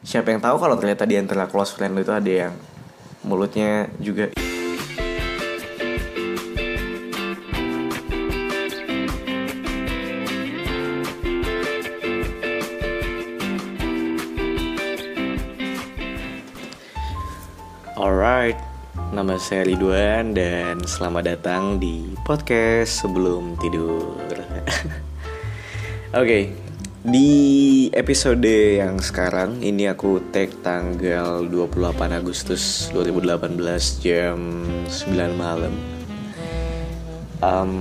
Siapa yang tahu kalau ternyata di antara close friend lu itu ada yang mulutnya juga Alright, nama saya Ridwan dan selamat datang di podcast sebelum tidur. Oke, di episode yang sekarang ini aku tag tanggal 28 Agustus 2018 jam 9 malam. Um,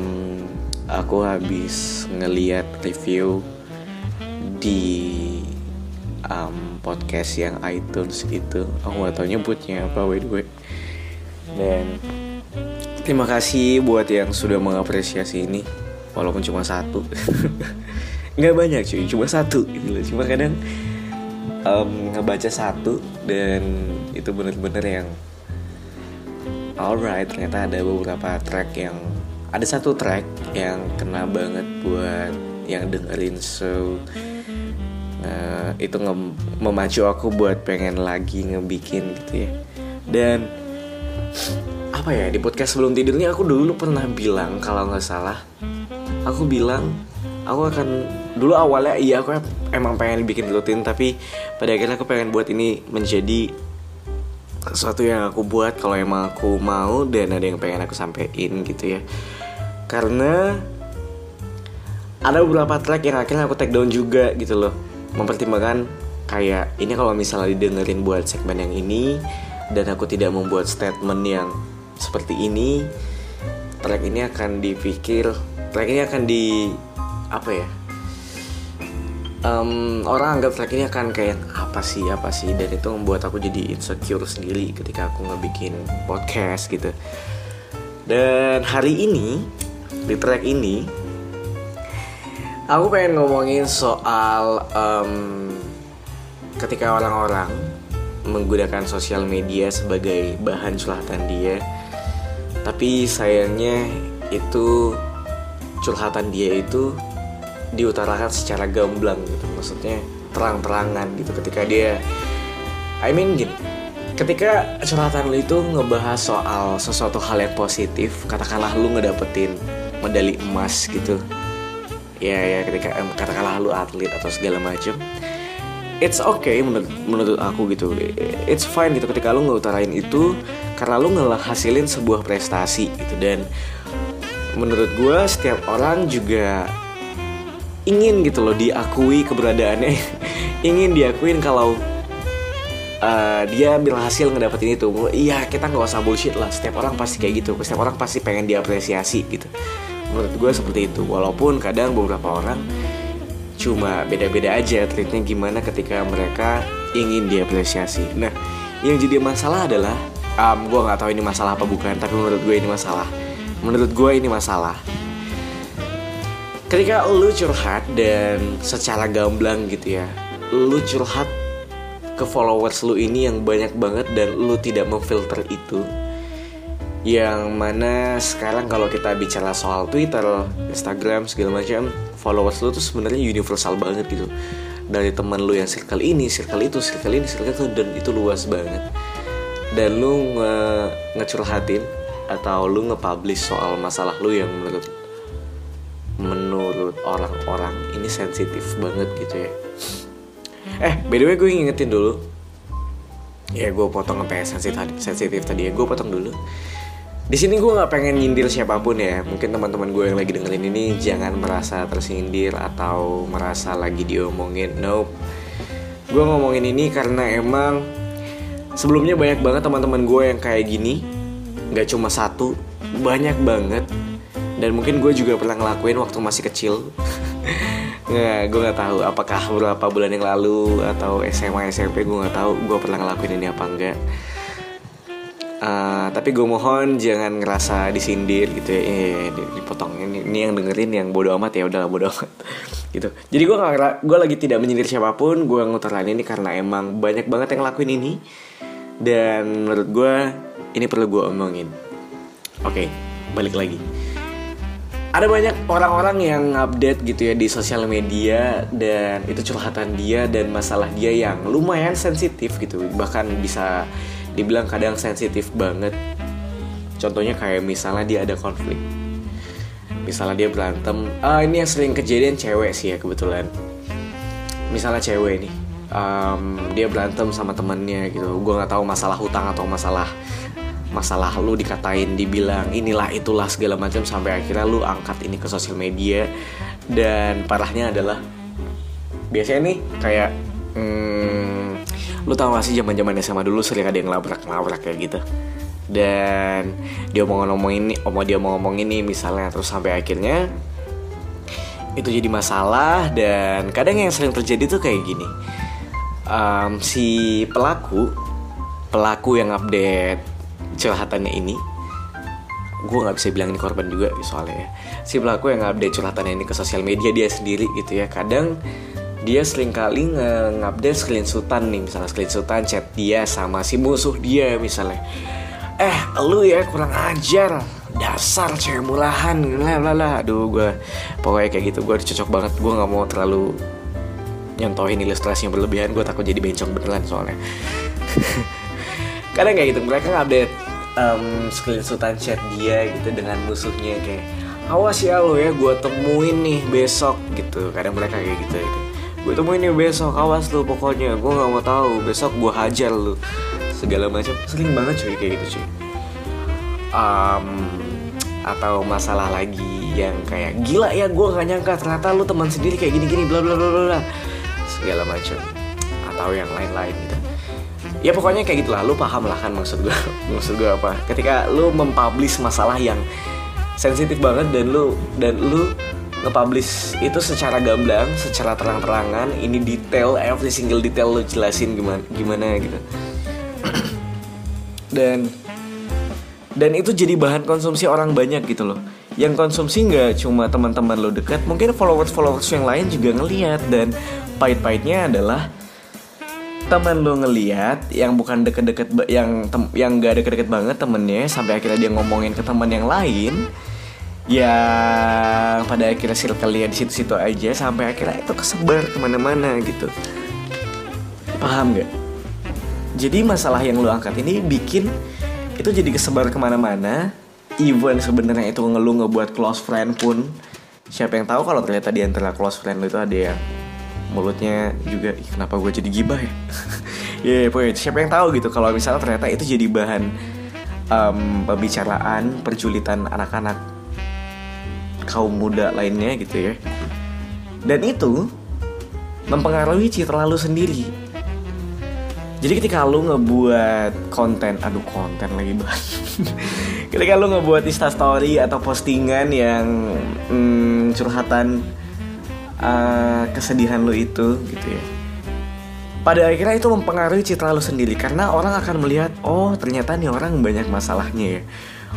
aku habis ngeliat review di um, podcast yang iTunes itu aku gak tau nyebutnya apa by the way. Dan terima kasih buat yang sudah mengapresiasi ini walaupun cuma satu nggak banyak cuy. Cuma satu gitu loh. Cuma kadang um, ngebaca satu dan itu bener-bener yang alright. Ternyata ada beberapa track yang ada satu track yang kena banget buat yang dengerin. So uh, itu nge- memacu aku buat pengen lagi ngebikin gitu ya. Dan apa ya di podcast sebelum tidurnya aku dulu pernah bilang kalau nggak salah aku bilang aku akan dulu awalnya iya aku emang pengen bikin rutin tapi pada akhirnya aku pengen buat ini menjadi sesuatu yang aku buat kalau emang aku mau dan ada yang pengen aku sampein gitu ya. Karena ada beberapa track yang akhirnya aku take down juga gitu loh. Mempertimbangkan kayak ini kalau misalnya didengerin buat segmen yang ini dan aku tidak membuat statement yang seperti ini track ini akan dipikir track ini akan di apa ya um, orang anggap track ini akan kayak apa sih apa sih? Dan itu membuat aku jadi insecure sendiri ketika aku ngebikin podcast gitu. Dan hari ini di track ini aku pengen ngomongin soal um, ketika orang-orang menggunakan sosial media sebagai bahan curhatan dia tapi sayangnya itu curhatan dia itu diutarakan secara gamblang gitu. Maksudnya terang-terangan gitu ketika dia I mean gini ketika curhatan lu itu ngebahas soal sesuatu hal yang positif katakanlah lu ngedapetin medali emas gitu. Ya ya ketika em, katakanlah lu atlet atau segala macem it's okay menurut menurut aku gitu. It's fine gitu ketika lu ngeutarain itu karena lu ngehasilin sebuah prestasi gitu. Dan menurut gue setiap orang juga ingin gitu loh diakui keberadaannya. Ingin diakuin kalau uh, dia berhasil ngedapetin itu. Iya kita nggak usah bullshit lah. Setiap orang pasti kayak gitu. Setiap orang pasti pengen diapresiasi gitu. Menurut gue seperti itu. Walaupun kadang beberapa orang cuma beda-beda aja treatnya gimana ketika mereka ingin diapresiasi. Nah yang jadi masalah adalah um, gue nggak tahu ini masalah apa bukan tapi menurut gue ini masalah. Menurut gue ini masalah ketika lu curhat dan secara gamblang gitu ya lu curhat ke followers lu ini yang banyak banget dan lu tidak memfilter itu yang mana sekarang kalau kita bicara soal Twitter, Instagram segala macam, followers lu tuh sebenarnya universal banget gitu. Dari teman lu yang circle ini, circle itu, circle ini, circle itu dan itu luas banget. Dan lu nge ngecurhatin atau lu nge-publish soal masalah lu yang menurut menurut orang-orang ini sensitif banget gitu ya. Eh, by the way gue ngingetin dulu. Ya gue potong sampai sensitif sensitif tadi ya. Gue potong dulu di sini gue nggak pengen nyindir siapa pun ya mungkin teman-teman gue yang lagi dengerin ini jangan merasa tersindir atau merasa lagi diomongin nope gue ngomongin ini karena emang sebelumnya banyak banget teman-teman gue yang kayak gini nggak cuma satu banyak banget dan mungkin gue juga pernah ngelakuin waktu masih kecil. Nggak gue nggak tahu apakah beberapa bulan yang lalu atau SMA SMP gue nggak tahu gue pernah ngelakuin ini apa enggak. Uh, tapi gue mohon jangan ngerasa disindir gitu ya. Eh, dipotong. Ini, ini yang dengerin yang bodoh amat ya udahlah bodoh amat. Gitu. Jadi gue nggak gue lagi tidak menyindir siapa pun gue ngutarain ini karena emang banyak banget yang ngelakuin ini. Dan menurut gue ini perlu gue omongin. Oke okay, balik lagi ada banyak orang-orang yang update gitu ya di sosial media dan itu curhatan dia dan masalah dia yang lumayan sensitif gitu. Bahkan bisa dibilang kadang sensitif banget. Contohnya kayak misalnya dia ada konflik. Misalnya dia berantem ah ini yang sering kejadian cewek sih ya kebetulan. Misalnya cewek nih um, dia berantem sama temennya gitu. Gue nggak tahu masalah hutang atau masalah masalah lu dikatain dibilang inilah itulah segala macam sampai akhirnya lu angkat ini ke sosial media. Dan parahnya adalah biasanya nih kayak hmm, lu tau gak sih zaman zaman SMA dulu sering ada yang labrak labrak kayak gitu? Dan dia mau ngomong ini mau dia mau ngomong ini misalnya terus sampai akhirnya itu jadi masalah. Dan kadang yang sering terjadi tuh kayak gini um, si pelaku pelaku yang update curhatannya ini gue nggak bisa bilang ini korban juga soalnya ya. Si pelaku yang update curhatannya ini ke sosial media dia sendiri gitu ya. Kadang dia sering kali nge-update screenshotan nih misalnya screenshotan chat dia sama si musuh dia misalnya. Eh lu ya kurang ajar. Dasar cewek mulahan lah lah lah aduh gue pokoknya kayak gitu gue cocok banget. Gue nggak mau terlalu nyontohin ilustrasi yang berlebihan. Gue takut jadi bencong beneran soalnya kadang kayak gitu mereka ngupdate um, screenshotan chat dia gitu dengan musuhnya kayak awas ya lo ya gue temuin nih besok gitu. Kadang mereka kayak gitu gitu. Gue temuin nih besok awas lo pokoknya gue nggak mau tahu besok gue hajar lo. Segala macam. Sering banget cuy kayak gitu cuy. Um, atau masalah lagi yang kayak gila ya gue nggak nyangka ternyata lu teman sendiri kayak gini gini bla bla bla bla. Segala macam. Atau yang lain-lain gitu ya pokoknya kayak gitulah lu paham lah kan maksud gue maksud gue apa ketika lu mempublish masalah yang sensitif banget dan lu dan lu nge-publish itu secara gamblang, secara terang-terangan, ini detail, every single detail lu jelasin gimana gimana gitu. dan dan itu jadi bahan konsumsi orang banyak gitu loh. Yang konsumsi nggak cuma teman-teman lo dekat, mungkin followers-followers yang lain juga ngeliat dan pahit-pahitnya adalah temen lu ngeliat yang bukan deket-deket yang tem, yang gak deket-deket banget temennya sampai akhirnya dia ngomongin ke teman yang lain yang pada akhirnya circle dia di situ-situ aja sampai akhirnya itu kesebar ke mana-mana gitu paham gak? Jadi masalah yang lu angkat ini bikin itu jadi kesebar ke mana-mana even sebenarnya itu ngeluh ngebuat close friend pun siapa yang tahu kalau ternyata di antara close friend lu itu ada yang mulutnya juga kenapa gue jadi gibah ya? Ya yeah, pokoknya siapa yang tahu gitu kalau misalnya ternyata itu jadi bahan um, pembicaraan perjulitan anak-anak kaum muda lainnya gitu ya. Dan itu mempengaruhi citra lu sendiri. Jadi ketika lu ngebuat konten aduh konten lagi banget ketika lu ngebuat instastory atau postingan yang hmm, curhatan uh, kesedihan lo itu gitu ya. Pada akhirnya itu mempengaruhi citra lo sendiri karena orang akan melihat oh ternyata nih orang banyak masalahnya ya.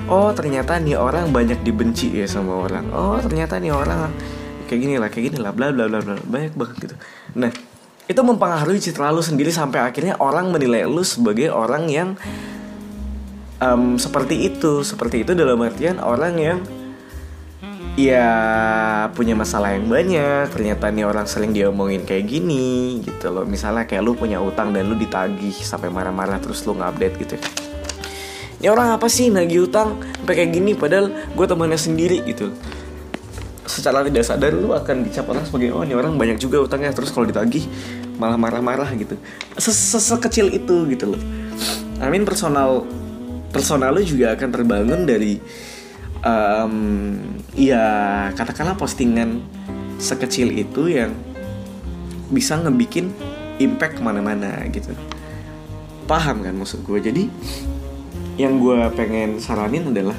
Oh ternyata nih orang banyak dibenci ya sama orang. Oh ternyata nih orang kayak gini lah kayak gini lah bla bla bla bla banyak banget gitu. Nah itu mempengaruhi citra lo sendiri sampai akhirnya orang menilai lo sebagai orang yang um, seperti itu. Seperti itu dalam artian orang yang ya punya masalah yang banyak. Ternyata nih orang sering diomongin kayak gini gitu loh. Misalnya kayak lu punya utang dan lu ditagih sampai marah-marah terus lu nggak gitu ini orang apa sih nagih utang sampai kayak gini padahal gue temannya sendiri gitu secara tidak sadar lu akan dicap orang sebagai oh ini orang banyak juga utangnya. Terus kalau ditagih malah marah-marah gitu. Sekecil itu gitu loh. I mean personal personal lu juga akan terbangun dari um, ya katakanlah postingan sekecil itu yang bisa ngebikin impact ke mana-mana gitu. Paham kan maksud gue jadi yang gue pengen saranin adalah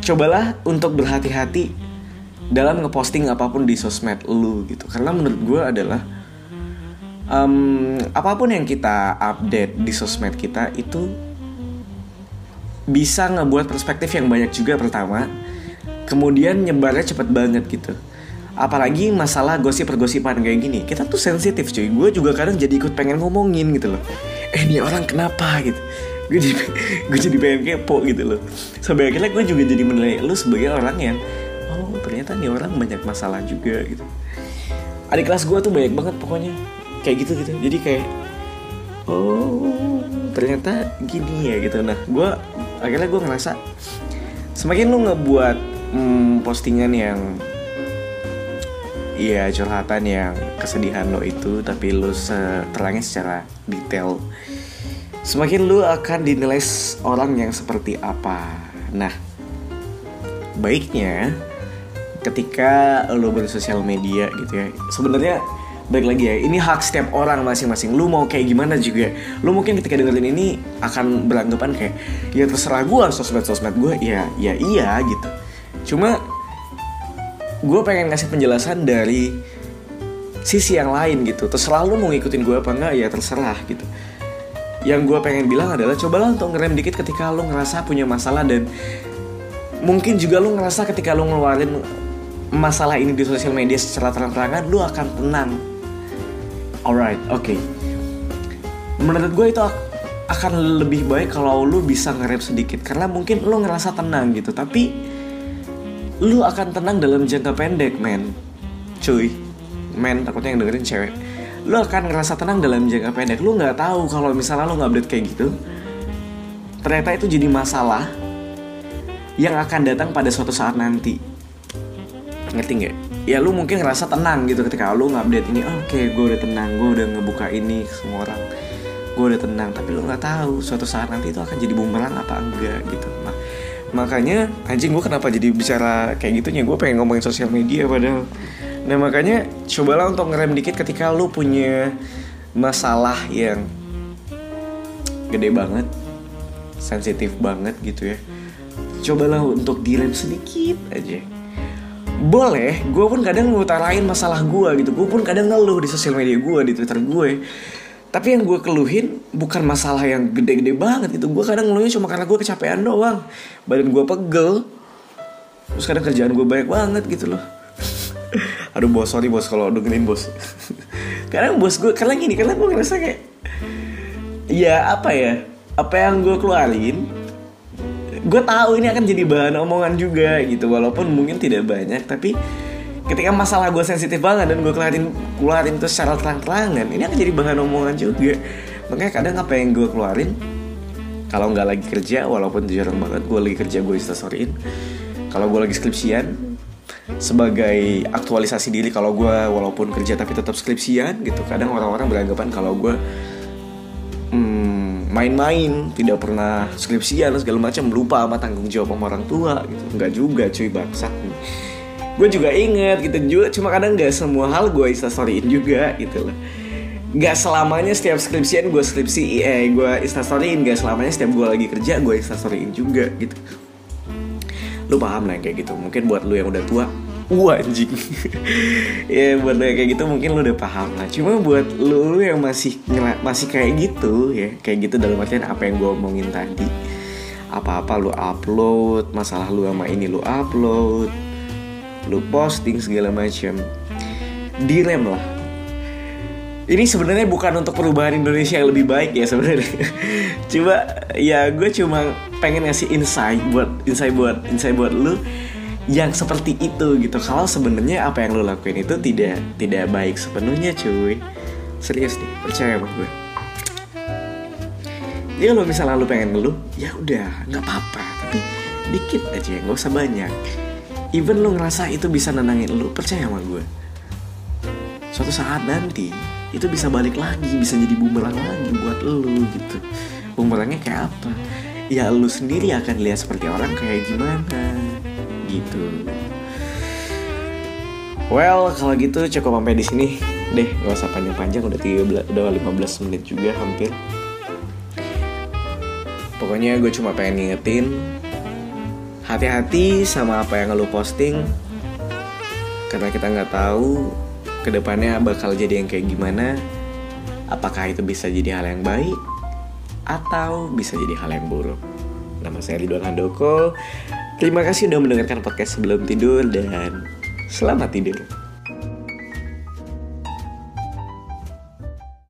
cobalah untuk berhati-hati dalam ngeposting apa pun di sosmed lu gitu. Karena menurut gue adalah um, apa pun yang kita update di sosmed kita itu bisa ngebuat perspektif yang banyak juga pertama kemudian nyebarnya cepet banget gitu. Apalagi masalah gosip-pergosipan kayak gini. Kita tuh sensitif cuy. Gue juga kadang jadi ikut pengen ngomongin gitu loh. Eh ini orang kenapa gitu? Gue jadi gue jadi pengen kepo gitu loh. Sampai akhirnya gue juga jadi menilai lu sebagai orang yang oh ternyata nih orang banyak masalah juga gitu. Adik kelas gue tuh banyak banget pokoknya. Kayak gitu gitu. Jadi kayak oh ternyata gini ya gitu. Nah gue akhirnya gue ngerasa semakin lu ngebuat hmm, postingan yang Iya curhatan yang kesedihan lo itu tapi lo terangnya secara detail Semakin lu akan dinilai orang yang seperti apa. Nah baiknya ketika lo bersosial media gitu ya sebenarnya baik lagi ya ini hak setiap orang masing-masing. Lu mau kayak gimana juga? Lu mungkin ketika dengerin ini akan beranggapan kayak ya terserah gue sosmed sosmed gue ya ya iya gitu. Cuma gue pengen ngasih penjelasan dari sisi yang lain gitu. Terserah lu mau ngikutin gue apa enggak ya terserah gitu. Yang gue pengen bilang adalah cobalah untuk ngerem dikit ketika lu ngerasa punya masalah dan mungkin juga lu ngerasa ketika lu ngeluarin masalah ini di sosial media secara terang-terangan lu akan tenang alright oke. Okay. menurut gue itu akan lebih baik kalau lu bisa ngerem sedikit. Karena mungkin lu ngerasa tenang gitu. Tapi lu akan tenang dalam jangka pendek men. Cuy. Men takutnya yang dengerin cewek. Lu akan ngerasa tenang dalam jangka pendek. Lu nggak tahu kalau misalnya lu nggak update kayak gitu ternyata itu jadi masalah yang akan datang pada suatu saat nanti. Ngerti nggak ya lu mungkin ngerasa tenang gitu ketika lu ngupdate ini oh, oke okay, gue udah tenang gue udah ngebuka ini ke semua orang gue udah tenang. Tapi lu nggak tahu suatu saat nanti itu akan jadi bumerang apa enggak gitu. Nah, makanya anjing gue kenapa jadi bicara kayak gitunya? Gue pengen ngomongin sosial media padahal. Nah makanya cobalah untuk ngerem dikit ketika lu punya masalah yang gede banget sensitif banget gitu ya. Cobalah untuk direm sedikit aja boleh gue pun kadang ngutarain masalah gue gitu. Gue pun kadang ngeluh di sosial media gue di twitter gue. Tapi yang gue keluhin bukan masalah yang gede-gede banget gitu. Gue kadang ngeluhnya cuma karena gue kecapean doang. Badan gue pegel. Terus kadang kerjaan gue banyak banget gitu loh. Aduh bos sorry bos kalau dengerin bos. Kadang bos gue karena gini karena gue ngerasa kayak ya apa ya apa yang gue keluarin gue tahu ini akan jadi bahan omongan juga gitu walaupun mungkin tidak banyak tapi ketika masalah gue sensitif banget dan gue keluarin keluarin itu secara terang-terangan ini akan jadi bahan omongan juga. Makanya kadang apa yang gue keluarin kalau nggak lagi kerja walaupun jarang banget gue lagi kerja gue instastoryin. Kalau gue lagi skripsian sebagai aktualisasi diri kalau gue walaupun kerja tapi tetap skripsian gitu kadang orang-orang beranggapan kalau gue main-main tidak pernah skripsian segala macam. Lupa sama tanggung jawab sama orang tua gitu. Nggak juga cuy bangsat. Gue juga inget gitu. Juga cuma kadang nggak semua hal gue instastoryin juga gitu loh. Gak selamanya setiap skripsian gue skripsi eh gue instastoryin. Gak selamanya setiap gue lagi kerja gue instastoryin juga gitu. Lu paham lah kayak gitu. Mungkin buat lu yang udah tua Wah anjing. Ya buat lo kayak gitu mungkin lo udah paham lah. Cuma buat lo, lo yang masih masih kayak gitu ya Kayak gitu dalam artian apa yang gue omongin tadi. Apa-apa lo upload Masalah lo sama ini lo upload Lo posting segala macam Direm lah. Ini sebenarnya bukan untuk perubahan Indonesia yang lebih baik ya sebenarnya. Coba ya gue cuma pengen ngasih insight buat insight buat insight buat lu yang seperti itu gitu. Kalau sebenarnya apa yang lo lakuin itu tidak tidak baik sepenuhnya cuy. Serius nih percaya sama gue. Ya kalau misalnya lo pengen ngeluh ya udah nggak apa-apa. Tapi dikit aja nggak usah banyak. Even lo ngerasa itu bisa nenangin lo percaya sama gue. Suatu saat nanti itu bisa balik lagi bisa jadi bumerang lagi buat lo gitu. Bumerangnya kayak apa? Ya lo sendiri akan lihat seperti orang kayak gimana gitu. Well, kalau gitu cukup sampai di sini deh, nggak usah panjang-panjang udah 13 udah 15 menit juga hampir. Pokoknya gue cuma pengen ngingetin hati-hati sama apa yang lo posting karena kita nggak tahu ke depannya bakal jadi yang kayak gimana. Apakah itu bisa jadi hal yang baik atau bisa jadi hal yang buruk. Nama saya Ridwan Handoko Terima kasih sudah mendengarkan podcast sebelum tidur dan selamat tidur.